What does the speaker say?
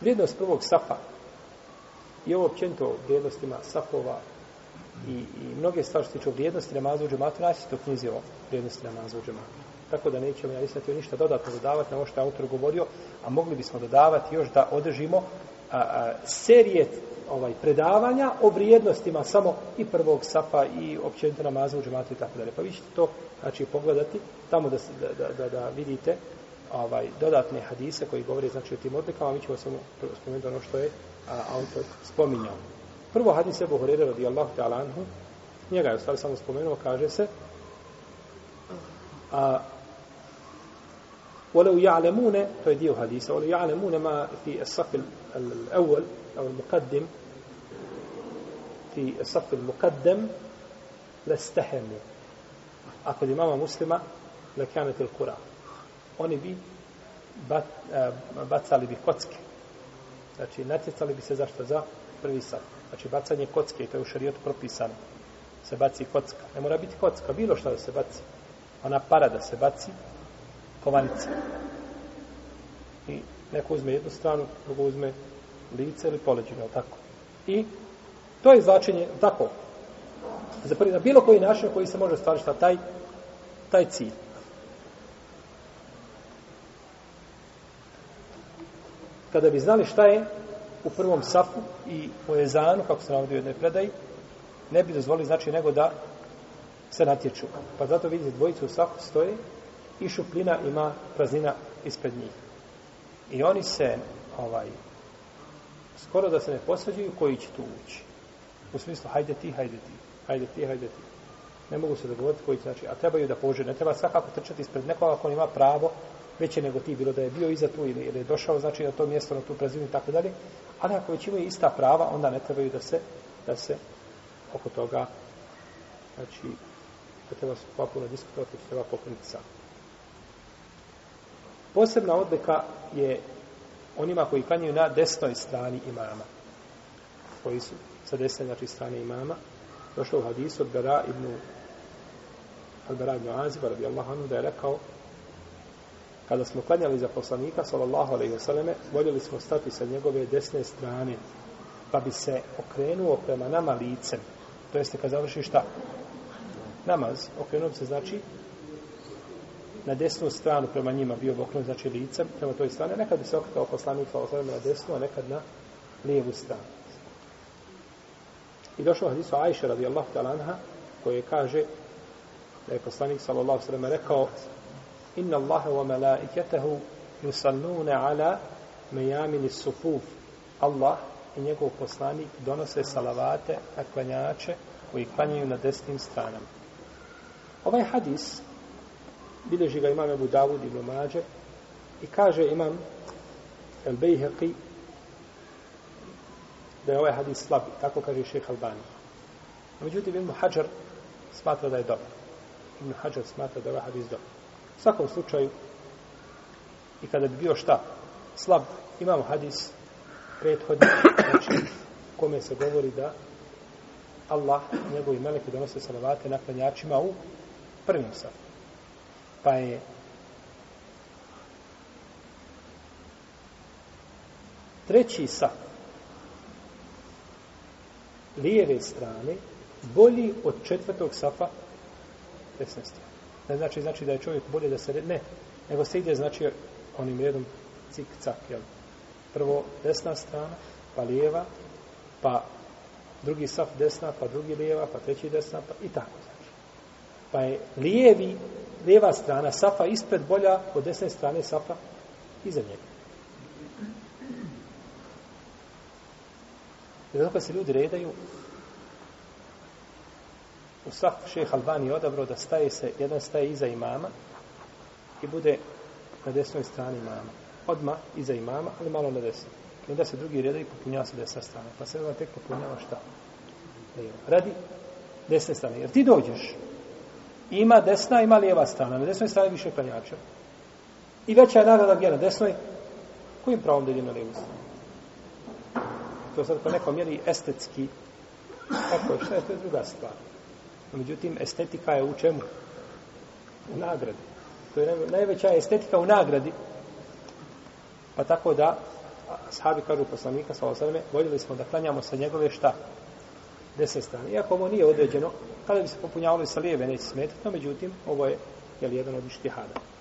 Vrijednost prvog safa i ovo općento vrijednostima safova i, i mnoge stvari što tiču vrijednosti namazu u džematu, naći to knjizi o vrijednosti namazu u džematu. Tako da nećemo, ja nisam ništa dodatno dodavati na ovo što je autor govorio, a mogli bismo dodavati još da održimo a, a, serije ovaj, predavanja o vrijednostima samo i prvog safa i općenito namazu u džematu i tako dalje. Pa vi ćete to znači, pogledati tamo da, da, da, da vidite ovaj dodatne hadise koji govore znači o tim odlikama, mi ćemo samo spomenuti ono što je a, autor spominjao. Prvo hadis Ebu Horeira radijallahu ta'ala anhu, njega je u stvari samo spomenuo, kaže se a, ولو يعلمون في ديو حديثه ولو يعلمون ما في الصف الاول او المقدم في الصف المقدم لاستهموا اقل امام مسلم لكانت القران oni bi bat, e, bacali bi kocke. Znači, natjecali bi se zašto za prvi sat. Znači, bacanje kocke, to je u šarijetu propisano. Se baci kocka. Ne mora biti kocka, bilo što da se baci. Ona para da se baci, kovanica. I neko uzme jednu stranu, drugo uzme lice ili poleđine, tako. I to je značenje, tako, za prvi, na bilo koji način koji se može stvariti, šta taj, taj cilj. kada bi znali šta je u prvom safu i u ezanu, kako se navodio u jednoj predaji, ne bi dozvolili znači nego da se natječu. Pa zato vidite dvojicu u safu stoje i šuplina ima praznina ispred njih. I oni se ovaj skoro da se ne posvađaju koji će tu ući. U smislu, hajde ti, hajde ti, hajde ti, hajde ti ne mogu se dogovoriti koji znači, a trebaju da pođe, ne treba svakako trčati ispred nekoga ako on ima pravo, veće nego ti bilo da je bio iza tu ili, ili je došao znači na to mjesto na tu prezivu i tako dalje ali ako već imaju ista prava onda ne trebaju da se da se oko toga znači da treba se popuno diskutovati da treba popuniti sam posebna odbeka je onima koji klanjaju na desnoj strani imama koji su sa desne znači strane imama došlo u hadisu od Bera ibn Al-Bara ibn Aziba, radi Allah, da je rekao, kada smo klanjali za poslanika, sallallahu alaihi wa sallame, voljeli smo stati sa njegove desne strane, pa bi se okrenuo prema nama licem. To jeste, kad završi šta? Namaz. Okrenuo bi se, znači, na desnu stranu prema njima bio boknut, znači lice prema toj strane, nekad bi se okretao poslanik sa osvrame na desnu, a nekad na lijevu stranu. I došlo hadisu Ajše radijallahu ta'ala anha, koje kaže, da je poslanik sallallahu sallam rekao inna Allahe wa melaiketahu yusallune ala mejamini sufuf Allah i njegov poslanik donose salavate na klanjače koji klanjaju na desnim stranama ovaj hadis bileži ga imam Abu Dawud ibn Mađer i kaže imam El Bejheqi da je ovaj hadis slab tako kaže šeha Albani međutim Ibn Hajar smatra da je dobar Ibn Hajar smatra da ovaj hadis do. U svakom slučaju, i kada bi bio šta slab, imamo hadis prethodni, znači, kome se govori da Allah, njegovi meleki, donose salavate na klanjačima u prvim sam. Pa je treći sam lijeve strane bolji od četvrtog safa desne strane. Ne znači, znači da je čovjek bolje da se red... Ne, nego se ide, znači, onim redom cik, cak, jel? Prvo desna strana, pa lijeva, pa drugi saf desna, pa drugi lijeva, pa treći desna, pa i tako, znači. Pa je lijevi, lijeva strana, safa ispred bolja od desne strane safa iza njega. Jer zato kad se ljudi redaju, u svaku šeha Albani je odabrao da staje se, jedan staje iza imama i bude na desnoj strani imama. Odma iza imama, ali malo na desno. I onda se drugi redaj popunjava se desna strana. Pa se onda tek popunjava šta? Radi desne strane. Jer ti dođeš, ima desna, ima lijeva strana. Na desnoj strani više klanjača. I veća je nagrada gdje na desnoj, kojim pravom da ide na lijevu stranu? To sad po nekom mjeri estetski. Tako je, šta je, to je druga stvar. Međutim, estetika je u čemu? U nagradi. To je najveća estetika u nagradi. Pa tako da, sahabi kažu poslanika, sa osvrme, voljeli smo da klanjamo sa njegove šta? Desne strane. Iako ovo nije određeno, kada bi se popunjavali sa lijeve, neće smetiti, no međutim, ovo je jel, jedan od ištihada.